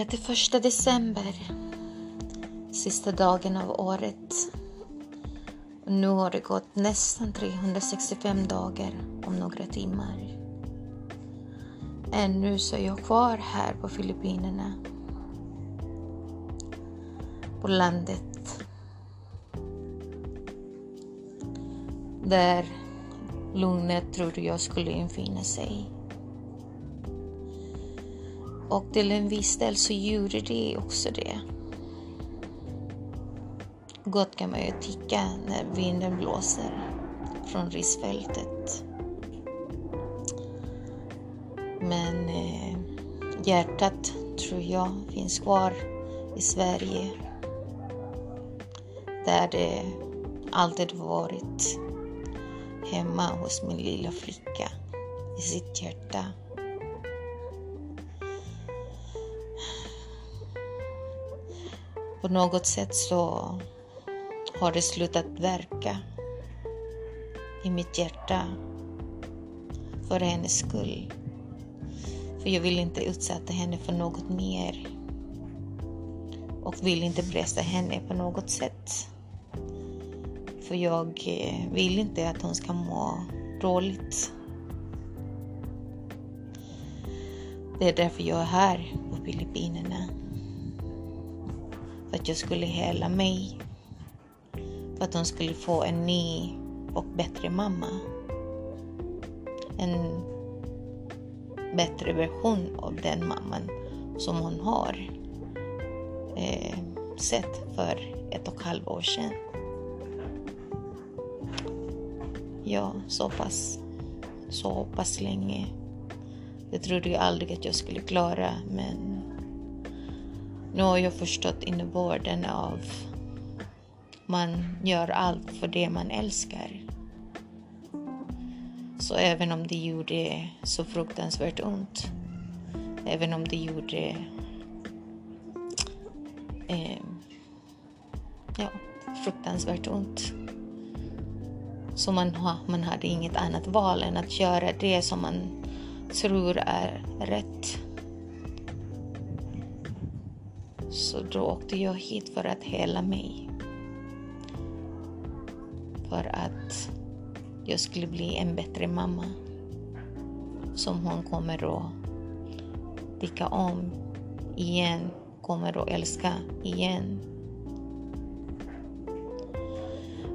31 december. Sista dagen av året. Och nu har det gått nästan 365 dagar om några timmar. Ännu så är jag kvar här på Filippinerna. På landet. Där lugnet trodde jag skulle infinna sig. Och till en viss del så gjorde det också det. Gott kan man ju tycka när vinden blåser från risfältet. Men eh, hjärtat tror jag finns kvar i Sverige. Där det alltid varit hemma hos min lilla flicka i sitt hjärta. På något sätt så har det slutat verka i mitt hjärta för hennes skull. För jag vill inte utsätta henne för något mer och vill inte pressa henne på något sätt. För jag eh, vill inte att hon ska må dåligt. Det är därför jag är här på Filippinerna. För att jag skulle hela mig. För att hon skulle få en ny och bättre mamma. En bättre version av den mamman som hon har eh, sett för ett och ett halvt år sedan. Ja, så pass, så pass länge. Det trodde jag aldrig att jag skulle klara, men nu har jag förstått innebörden av man gör allt för det man älskar. Så även om det gjorde så fruktansvärt ont, även om det gjorde eh, ja, fruktansvärt ont, så man, man hade inget annat val än att göra det som man tror är rätt. Så då åkte jag hit för att hela mig. För att jag skulle bli en bättre mamma. Som hon kommer att tycka om igen, kommer att älska igen.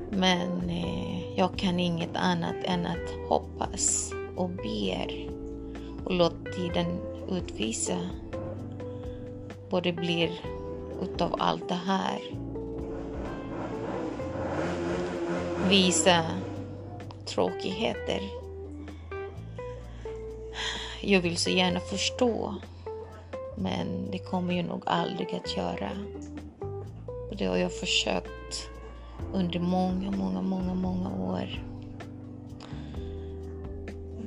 Men eh, jag kan inget annat än att hoppas och ber och låta tiden utvisa vad det blir utav allt det här. Visa tråkigheter. Jag vill så gärna förstå, men det kommer ju nog aldrig att göra. Och det har jag försökt under många, många, många, många år.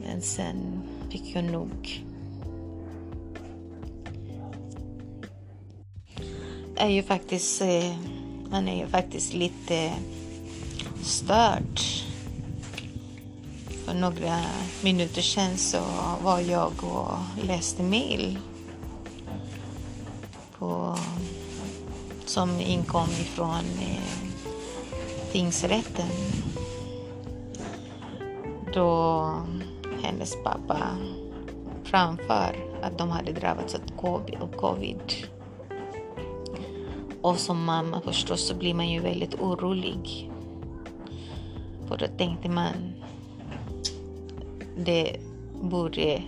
Men sen fick jag nog. Är ju faktiskt, eh, man är ju faktiskt lite störd. För några minuter sedan så var jag och läste mail på, som inkom ifrån eh, tingsrätten. Då hennes pappa framför att de hade drabbats av covid. Och som mamma förstås så blir man ju väldigt orolig. För då tänkte man det borde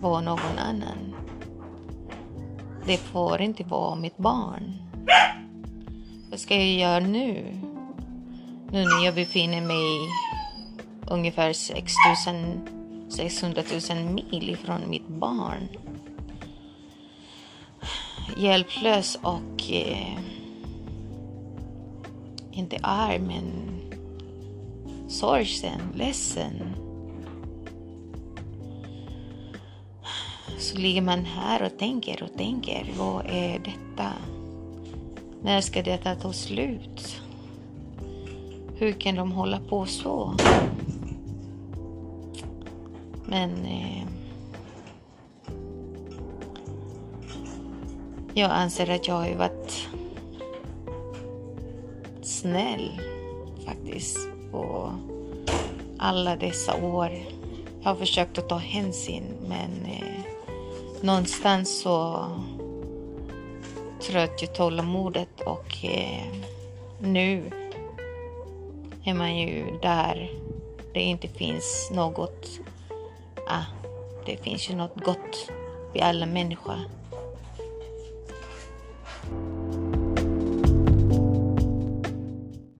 vara någon annan. Det får inte vara mitt barn. Vad ska jag göra nu? Nu när jag befinner mig ungefär 6 000-600 000 mil ifrån mitt barn. Hjälplös och eh, inte arg men sorgsen, ledsen. Så ligger man här och tänker och tänker, vad är detta? När ska detta ta slut? Hur kan de hålla på så? Men eh, Jag anser att jag har varit snäll faktiskt på alla dessa år. Jag har försökt att ta hänsyn men eh, någonstans så trött ju tålamodet och eh, nu är man ju där det inte finns något, ah, det finns ju något gott i alla människor.